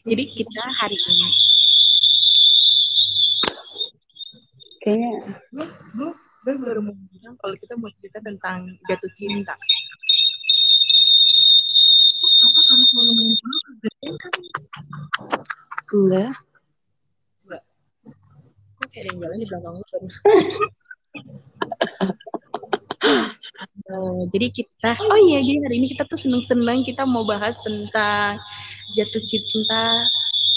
Jadi kita hari ini Kayaknya gue gue gue baru mau bilang kalau kita mau cerita tentang jatuh cinta. Apa kalau kalau kerjaan kan enggak. enggak. Kok kayak ada yang jalan di belakang lu terus. Eh, jadi kita, oh iya, jadi hari ini kita tuh seneng-seneng kita mau bahas tentang jatuh cinta.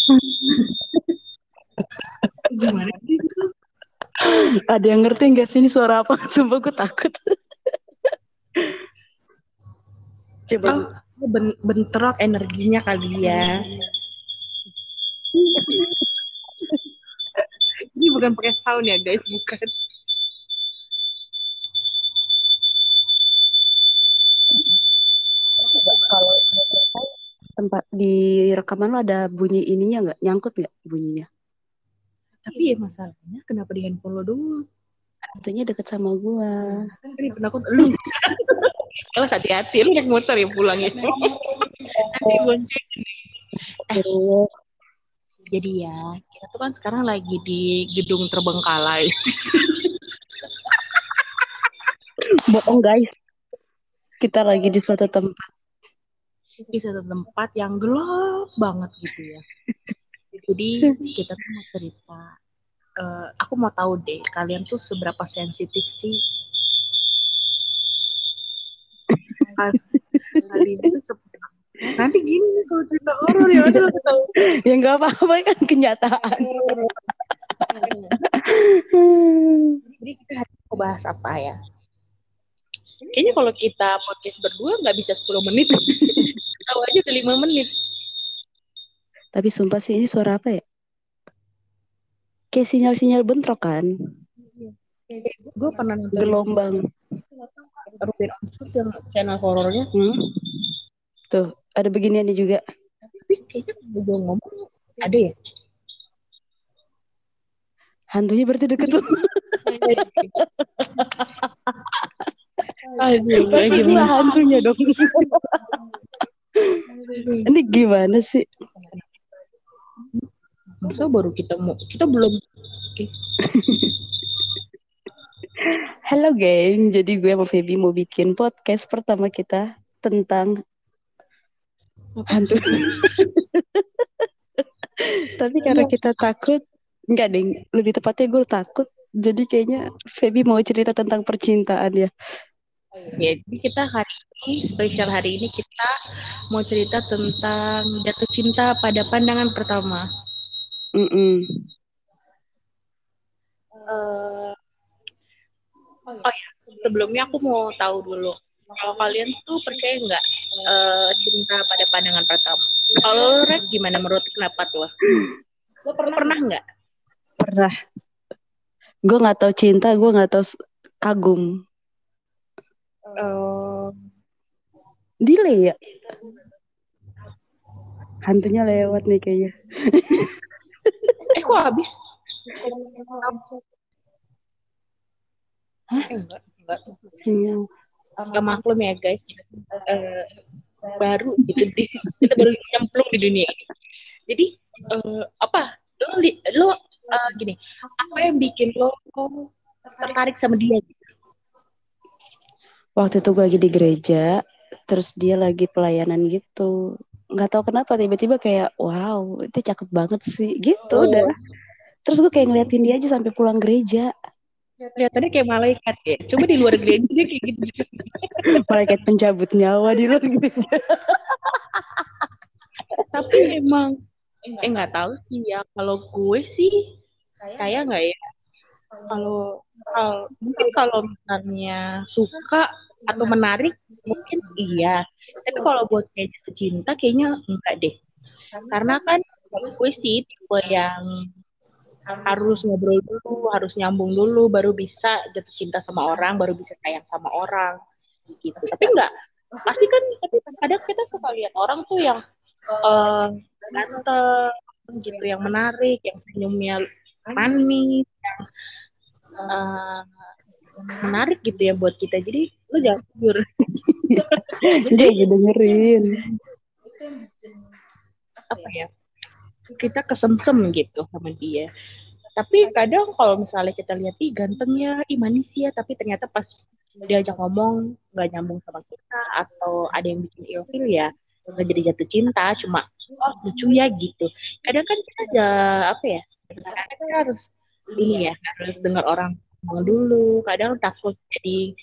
Gimana sih? Ada yang ngerti nggak sih ini suara apa? Sumpah gue takut. Coba. Oh, ben- bentrok energinya kali ya. Ini bukan pakai sound ya guys, bukan. Tempat di rekaman lo ada bunyi ininya nggak? Nyangkut nggak bunyinya? Tapi ya masalahnya kenapa di handphone lo doang? Tentunya deket sama gua. Ini penakut lu. Kalau hati-hati lu naik motor ya pulangnya. Nanti bonceng. Terus Jadi ya, kita tuh kan sekarang lagi di gedung terbengkalai. bohong guys. Kita lagi di suatu tempat. Di satu tempat yang gelap banget gitu ya. Jadi kita tuh mau cerita. Eh, aku mau tahu deh, kalian tuh seberapa sensitif sih? Se- nanti gini nih kalau cerita horor ya udah aku tahu. Ya nggak apa-apa kan kenyataan. Jadi kita hari mau bahas apa ya? Kayaknya kalau kita podcast berdua nggak bisa 10 menit. Aja udah 5 menit. Tapi sumpah sih ini suara apa ya? Kayak sinyal-sinyal bentrok kan? Gue pernah nonton Gelombang. Ruben Onsu yang channel horornya. Hmm? Tuh, ada beginiannya juga. Tapi kayaknya gue ngomong ada ya? Hantunya berarti deket lu. Aduh, gua hantunya dong. Ini gimana sih? Masa baru kita mau, kita belum eh, Halo geng, jadi gue sama Feby mau bikin podcast pertama kita tentang hantu. Tapi karena kita takut, enggak deng, lebih tepatnya gue takut. Jadi kayaknya Feby mau cerita tentang percintaan ya. Ya, jadi kita hari ini, spesial hari ini kita mau cerita tentang jatuh cinta pada pandangan pertama. Mm-mm. Eh, oh ya, sebelumnya aku mau tahu dulu. Kalau kalian tuh percaya nggak eh, cinta pada pandangan pertama? Kalau Red, gimana menurut pendapat lo? Lo pernah nggak? Pernah. Gue nggak tahu cinta, gue nggak tahu kagum. Eh, Delay ya? Hantunya lewat nih kayaknya. eh kok habis? Hah? Eh, enggak, enggak. Sinyal. Enggak maklum ya guys, eh, baru gitu di, kita baru nyemplung di dunia ini. Jadi eh, apa? Lo, lo eh, gini, apa yang bikin lo tertarik sama dia? Waktu itu gue lagi di gereja, terus dia lagi pelayanan gitu. Nggak tahu kenapa tiba-tiba kayak, wow, itu cakep banget sih. Gitu Oh. udah. Terus gue kayak ngeliatin dia aja sampai pulang gereja. Kelihatannya kayak malaikat ya. Coba di luar gereja dia kayak gitu. Malaikat pencabut nyawa di luar gereja. Tapi emang eh nggak tahu sih ya. Kalau gue sih kayak nggak ya. Kalau kalau mungkin kalau misalnya suka atau menarik mungkin iya. Tapi kalau buat kayak jatuh cinta kayaknya enggak deh. Karena kan gue sih tipe yang harus ngobrol dulu, harus nyambung dulu, baru bisa jatuh cinta sama orang, baru bisa sayang sama orang, gitu. Tapi enggak, pasti kan, tapi kadang kita suka lihat orang tuh yang eh, ganteng, gitu, yang menarik, yang senyumnya manis, yang eh, menarik gitu ya buat kita. Jadi lu jangan tidur. Dia lagi dengerin. apa ya? kita kesemsem gitu sama dia tapi kadang kalau misalnya kita lihat ih gantengnya ih manis ya tapi ternyata pas diajak ngomong nggak nyambung sama kita atau ada yang bikin ilfil ya nggak jadi jatuh cinta cuma oh lucu ya gitu kadang kan kita ada apa ya kita harus ini ya harus dengar orang ngomong dulu. Kadang takut jadi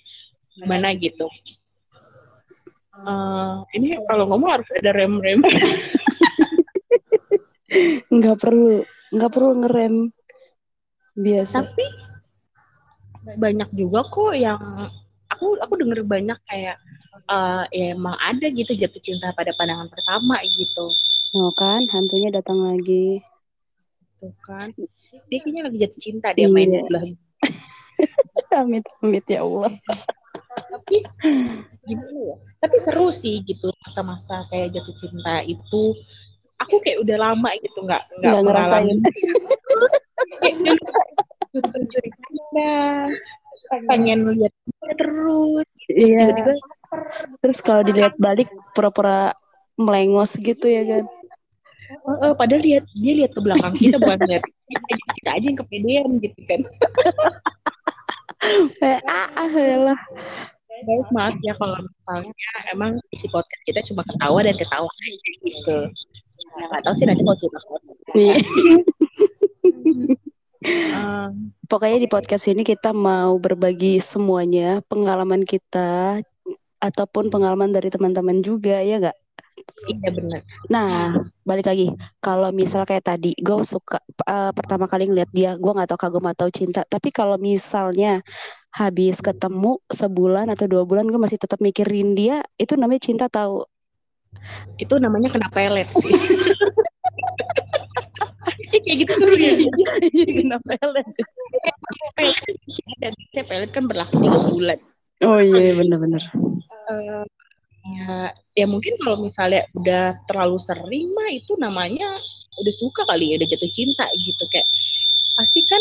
gimana gitu. Uh, ini kalau ngomong harus ada rem rem nggak perlu nggak perlu ngerem. Biasa. Tapi banyak juga kok yang aku aku denger banyak kayak uh, ya emang ada gitu jatuh cinta pada pandangan pertama gitu. Oh kan hantunya datang lagi tuh kan. Dia kayaknya lagi jatuh cinta dia iya. main sebelah amit amit ya Allah. Tapi gimana ya? Tapi seru sih gitu masa-masa kayak jatuh cinta itu. Aku kayak udah lama gitu nggak nggak ngerasain. curi pandang pengen lihat terus gitu. iya. tiba-tiba terus kalau dilihat balik pura-pura melengos gitu ya kan uh, uh, padahal lihat dia lihat ke belakang kita bukan lihat kita, kita aja yang kepedean gitu kan. Ah, lah guys maaf ya kalau misalnya emang isi podcast kita cuma ketawa dan ketawa aja gitu. Nggak tahu sih nanti mau cerita um, pokoknya di podcast ini kita mau berbagi semuanya pengalaman kita ataupun pengalaman dari teman-teman juga ya nggak Iya benar. Nah, balik lagi. Kalau misal kayak tadi, gue suka uh, pertama kali ngeliat dia, gue nggak tahu kagum atau cinta. Tapi kalau misalnya habis ketemu sebulan atau dua bulan, gue masih tetap mikirin dia, itu namanya cinta tahu? Itu namanya kena pelet. kayak gitu seru ya kena pelet dan pelet kan berlaku tiga bulan oh iya benar-benar uh, ya ya mungkin kalau misalnya udah terlalu sering mah itu namanya udah suka kali ya udah jatuh cinta gitu kayak pasti kan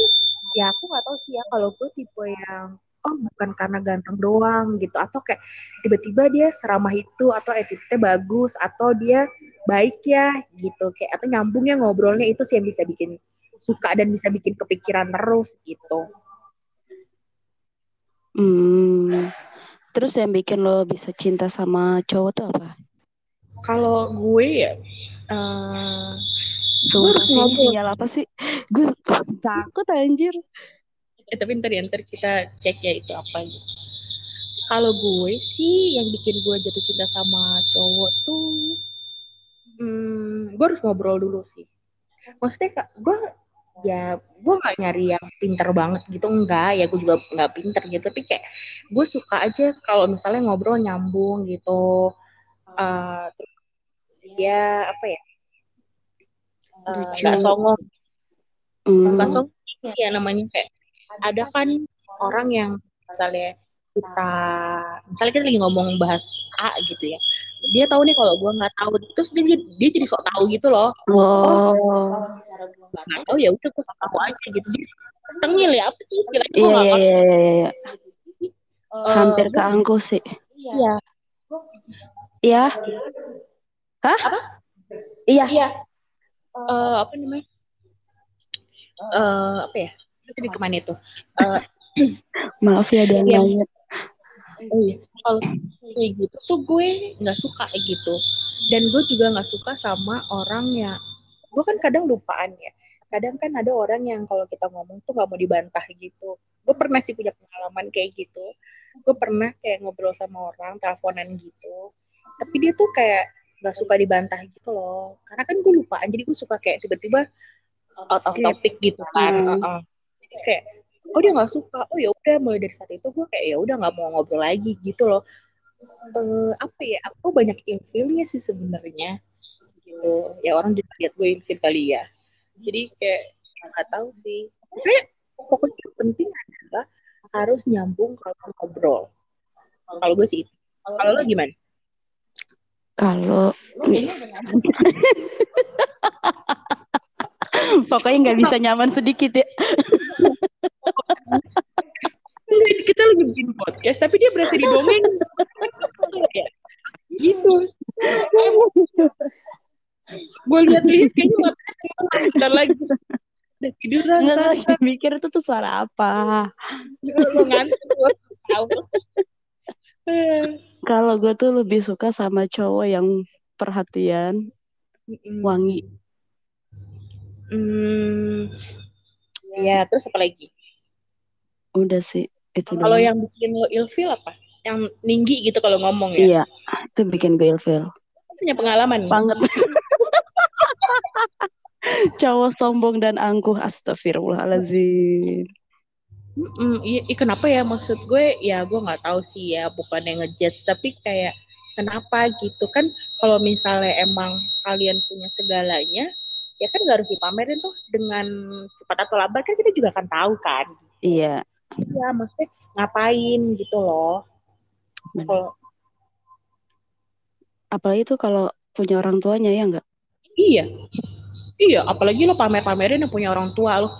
ya aku nggak tahu sih ya kalau gue tipe yang oh bukan karena ganteng doang gitu atau kayak tiba-tiba dia seramah itu atau attitude bagus atau dia baik ya gitu kayak atau nyambungnya ngobrolnya itu sih yang bisa bikin suka dan bisa bikin kepikiran terus gitu. Hmm. Terus yang bikin lo bisa cinta sama cowok tuh apa? Kalau gue ya uh, gue harus ngomong sinyal apa sih? Gue takut anjir eh tapi ntar ya ntar kita cek ya itu apa gitu kalau gue sih yang bikin gue jatuh cinta sama cowok tuh hmm, gue harus ngobrol dulu sih maksudnya gue ya gue gak nyari yang pinter banget gitu enggak. Ya gue juga nggak pinter gitu. Tapi kayak gue suka aja kalau misalnya ngobrol nyambung gitu. Uh, ya apa ya? Uh, nggak songong. Mm. bukan songong ya namanya kayak ada kan orang yang misalnya kita misalnya kita lagi ngomong bahas A gitu ya dia tahu nih kalau gue nggak tahu. Terus dia dia jadi sok tahu gitu loh. Oh, oh nggak tahu ya udah gue sok tahu aja gitu. Dia tengil ya apa sih istilahnya? Iya iya, iya iya iya. Uh, hampir ke angku sih. Iya. Iya. Hah? Apa? Iya. Iya. Uh, apa namanya? Uh, apa ya? Tadi ke mana itu? Uh, maaf ya dan ya, oh iya kalau kayak gitu tuh gue nggak suka kayak gitu. Dan gue juga nggak suka sama orang yang gue kan kadang lupaan ya. Kadang kan ada orang yang kalau kita ngomong tuh nggak mau dibantah gitu. Gue pernah sih punya pengalaman kayak gitu. Gue pernah kayak ngobrol sama orang teleponan gitu. Tapi dia tuh kayak nggak suka dibantah gitu loh. Karena kan gue lupaan jadi gue suka kayak tiba-tiba out of topic gitu kan. Hmm. uh -uh kayak oh dia nggak suka. Oh ya udah mulai dari saat itu gue kayak ya udah nggak mau ngobrol lagi gitu loh. Uh, apa ya aku banyak infilnya sih sebenarnya gitu. Ya orang juga lihat gue infil kali ya. Jadi kayak nggak tahu sih. Kayak pokoknya yang penting adalah harus nyambung kalau ngobrol. Kalau gue sih kalau lo gimana? Kalau Pokoknya nggak bisa nyaman sedikit ya. kita lagi bikin podcast, tapi dia berasa didongeng. ya. Gitu. Gue lihat-lihat kayaknya Ntar lagi udah tiduran Enggak kan, lagi mikir itu tuh suara apa. ngantuk Kalau gue tuh lebih suka sama cowok yang perhatian, wangi. Hmm, ya terus apa lagi? Udah sih itu Kalau yang bikin lo ilfil apa? Yang tinggi gitu kalau ngomong ya? Iya, itu bikin gue ilfil. Punya pengalaman? Banget. cowok sombong dan angkuh, astagfirullahaladzim. Mm-mm, iya, iya, kenapa ya maksud gue ya gue nggak tahu sih ya bukan yang ngejudge tapi kayak kenapa gitu kan kalau misalnya emang kalian punya segalanya ya kan nggak harus dipamerin tuh dengan cepat atau lambat kan kita juga akan tahu kan. Iya, ya maksudnya ngapain gitu loh. Kalau Apalagi tuh kalau punya orang tuanya ya enggak? iya. Iya apalagi lo pamer-pamerin yang punya orang tua lo.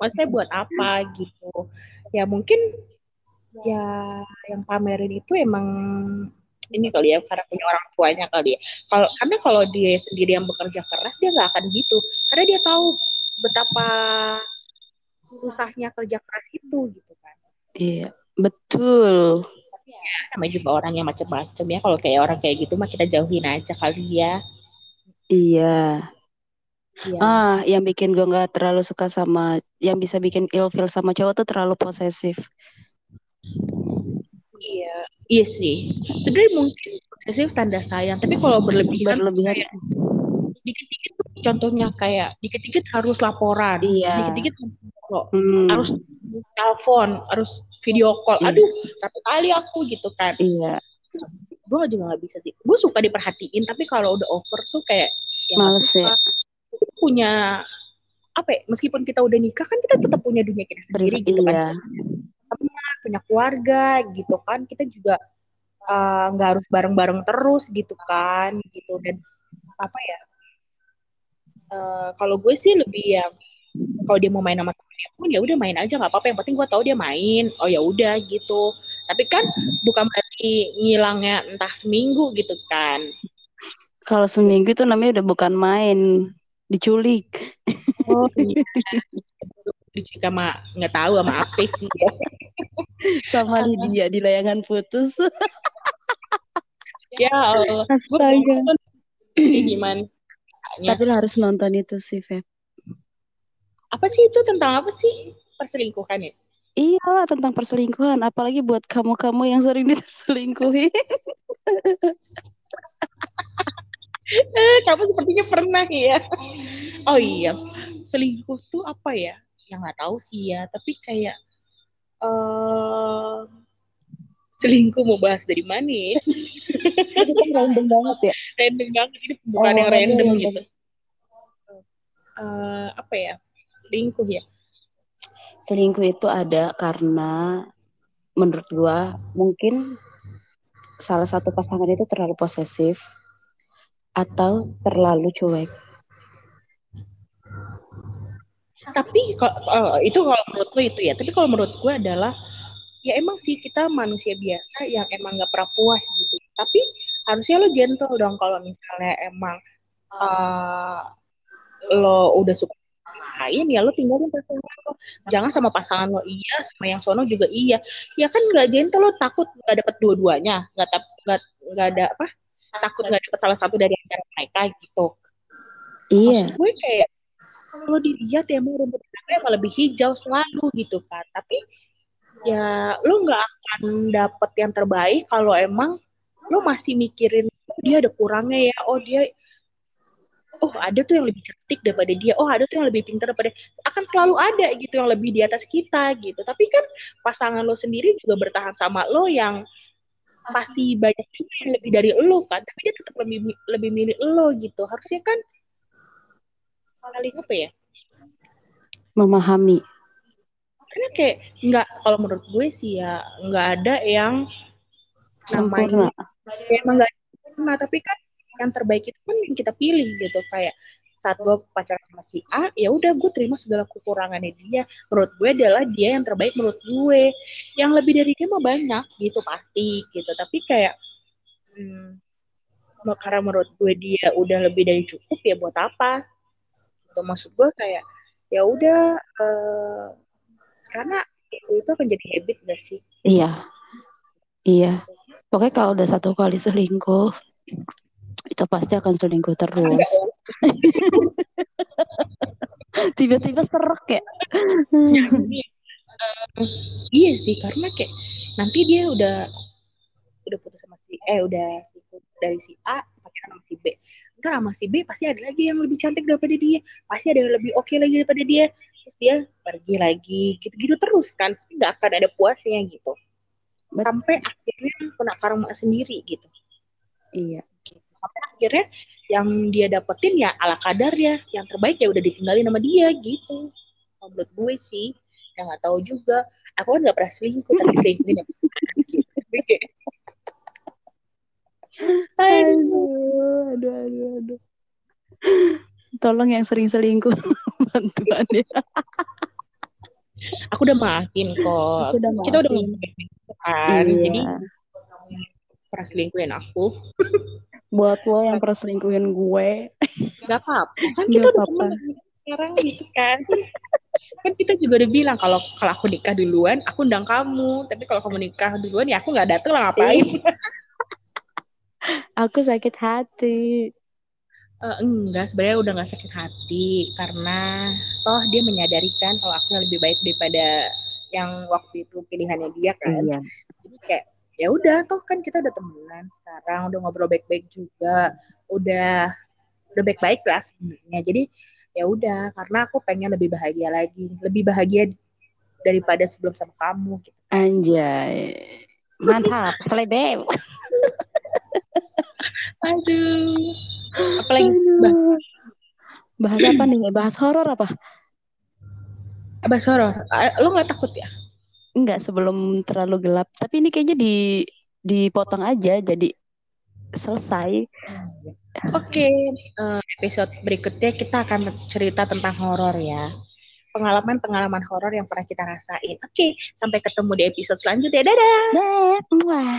Maksudnya buat apa gitu. Ya mungkin ya yang pamerin itu emang ini kali ya karena punya orang tuanya kali ya kalau karena kalau dia sendiri yang bekerja keras dia nggak akan gitu karena dia tahu betapa susahnya kerja keras itu gitu kan Iya, betul. namanya juga orang yang macam-macam ya kalau kayak orang kayak gitu mah kita jauhin aja kali ya Iya. Iya. Ah, yang bikin gue nggak terlalu suka sama, yang bisa bikin ilfil sama cowok tuh terlalu posesif. Iya, iya sih. Sebenarnya mungkin posesif tanda sayang, tapi kalau berlebihan, Berlebihan. kayak dikit-dikit tuh contohnya kayak dikit-dikit harus laporan, Iya. dikit-dikit harus Hmm, harus telepon, harus video call. Iya. Aduh, satu kali aku gitu kan. iya, Gue juga nggak bisa sih. Gue suka diperhatiin, tapi kalau udah over tuh kayak ya males ya. punya apa ya? Meskipun kita udah nikah kan kita tetap punya dunia kita sendiri Privat- gitu kan. Iya, teman, punya keluarga gitu kan. Kita juga uh, nggak harus bareng-bareng terus gitu kan gitu. Dan apa ya uh, kalau gue sih lebih yang kalau dia mau main sama temennya pun ya udah main aja nggak apa-apa. Yang penting gue tahu dia main. Oh ya udah gitu. Tapi kan bukan berarti ngilangnya entah seminggu gitu kan. Kalau seminggu itu namanya udah bukan main, diculik. oh iya. Juga mah nggak tahu sama apa sih. ya Sama Lydia di layangan putus. ya Allah gue nonton gimana. Tapi lo harus nonton itu sih, Feb. apa sih itu tentang apa sih perselingkuhan ya Iya tentang perselingkuhan, apalagi buat kamu-kamu yang sering diselingkuhi. Eh, kamu sepertinya pernah ya. Oh iya, selingkuh tuh apa ya? Yang nggak tahu sih ya, tapi kayak eh selingkuh mau bahas dari mana ya? Itu kan random banget ya. Random banget ini bukan Oh, yang random random. gitu. Eh, apa ya? Selingkuh ya. Selingkuh itu ada karena menurut gua mungkin salah satu pasangan itu terlalu posesif atau terlalu cuek. Tapi kalau kalau- itu kalau menurut lo itu ya. Tapi kalau menurut gue adalah ya emang sih kita manusia biasa yang emang nggak pernah puas gitu. Tapi harusnya lo gentle dong kalau misalnya emang eh, lo udah suka lain ya lo tinggalin pasangan lo. Jangan sama pasangan lo iya, sama yang sono juga iya. Ya kan nggak gentle lo takut nggak dapet dua-duanya, nggak nggak nggak ada apa? Takut nggak dapet salah satu dari antara mereka gitu. Iya, Maksud gue kayak kalau dilihat ya emang rumput tetangga emang lebih hijau selalu gitu kan. Tapi ya lo nggak akan dapet yang terbaik kalau emang lo masih mikirin oh, dia ada kurangnya ya. Oh dia oh ada tuh yang lebih cantik daripada dia. Oh ada tuh yang lebih pintar daripada akan selalu ada gitu yang lebih di atas kita gitu. Tapi kan pasangan lo sendiri juga bertahan sama lo yang pasti banyak juga yang lebih dari lo kan. Tapi dia tetap lebih lebih milih lo gitu. Harusnya kan saling apa ya? memahami. karena kayak nggak kalau menurut gue sih ya nggak ada yang Sempurna. ya emang nggak sempurna tapi kan yang terbaik itu kan yang kita pilih gitu kayak saat gue pacaran sama si A ya udah gue terima segala kekurangannya dia menurut gue adalah dia yang terbaik menurut gue yang lebih dari dia mah banyak gitu pasti gitu tapi kayak hmm, karena menurut gue dia udah lebih dari cukup ya buat apa gitu maksud gue kayak ya udah uh, karena itu akan jadi habit gak sih? Iya. Iya. Pokoknya kalau udah satu kali selingkuh itu pasti akan selingkuh terus. Tiba-tiba serak ya, uh, iya sih karena kayak nanti dia udah udah putus sama si eh udah si dari si A Entar sama si B pasti ada lagi yang lebih cantik daripada dia. Pasti ada yang lebih oke okay lagi daripada dia. Terus dia pergi lagi gitu-gitu terus kan. Pasti nggak akan ada puasnya gitu. Sampai akhirnya kena karma sendiri gitu. Iya. Sampai akhirnya yang dia dapetin ya ala kadar ya. Yang terbaik ya udah ditinggalin sama dia gitu. Menurut gue sih. Yang nggak tahu juga. Aku kan nggak pernah selingkuh tapi selingkuhin ya gitu aduh, aduh, aduh, aduh. Tolong yang sering selingkuh bantuannya. Aku udah maafin kok. udah maafin. Kita udah maafin kan. Iya. Jadi pernah selingkuhin aku. Buat lo yang pernah selingkuhin gue. Gak apa-apa. Kan kita udah apa sekarang gitu kan. kan kita juga udah bilang kalau kalau aku nikah duluan, aku undang kamu. Tapi kalau kamu nikah duluan ya aku nggak dateng lah ngapain. Aku sakit hati. Uh, enggak, sebenarnya udah nggak sakit hati karena toh dia menyadari kan kalau aku lebih baik daripada yang waktu itu pilihannya dia kan. Iya. Jadi kayak ya udah toh kan kita udah temenan sekarang udah ngobrol baik-baik juga udah udah baik-baik lah sebenarnya jadi ya udah karena aku pengen lebih bahagia lagi lebih bahagia daripada sebelum sama kamu gitu anjay mantap plebe Aduh. Apalagi Aduh. bahas apa nih? Bahas horor apa? Bahas horor. Lo nggak takut ya? Enggak, sebelum terlalu gelap. Tapi ini kayaknya di dipotong aja jadi selesai. Oke, okay. uh, eh, episode berikutnya kita akan cerita tentang horor ya. Pengalaman-pengalaman horor yang pernah kita rasain. Oke, okay, sampai ketemu di episode selanjutnya. Dadah. Dadah.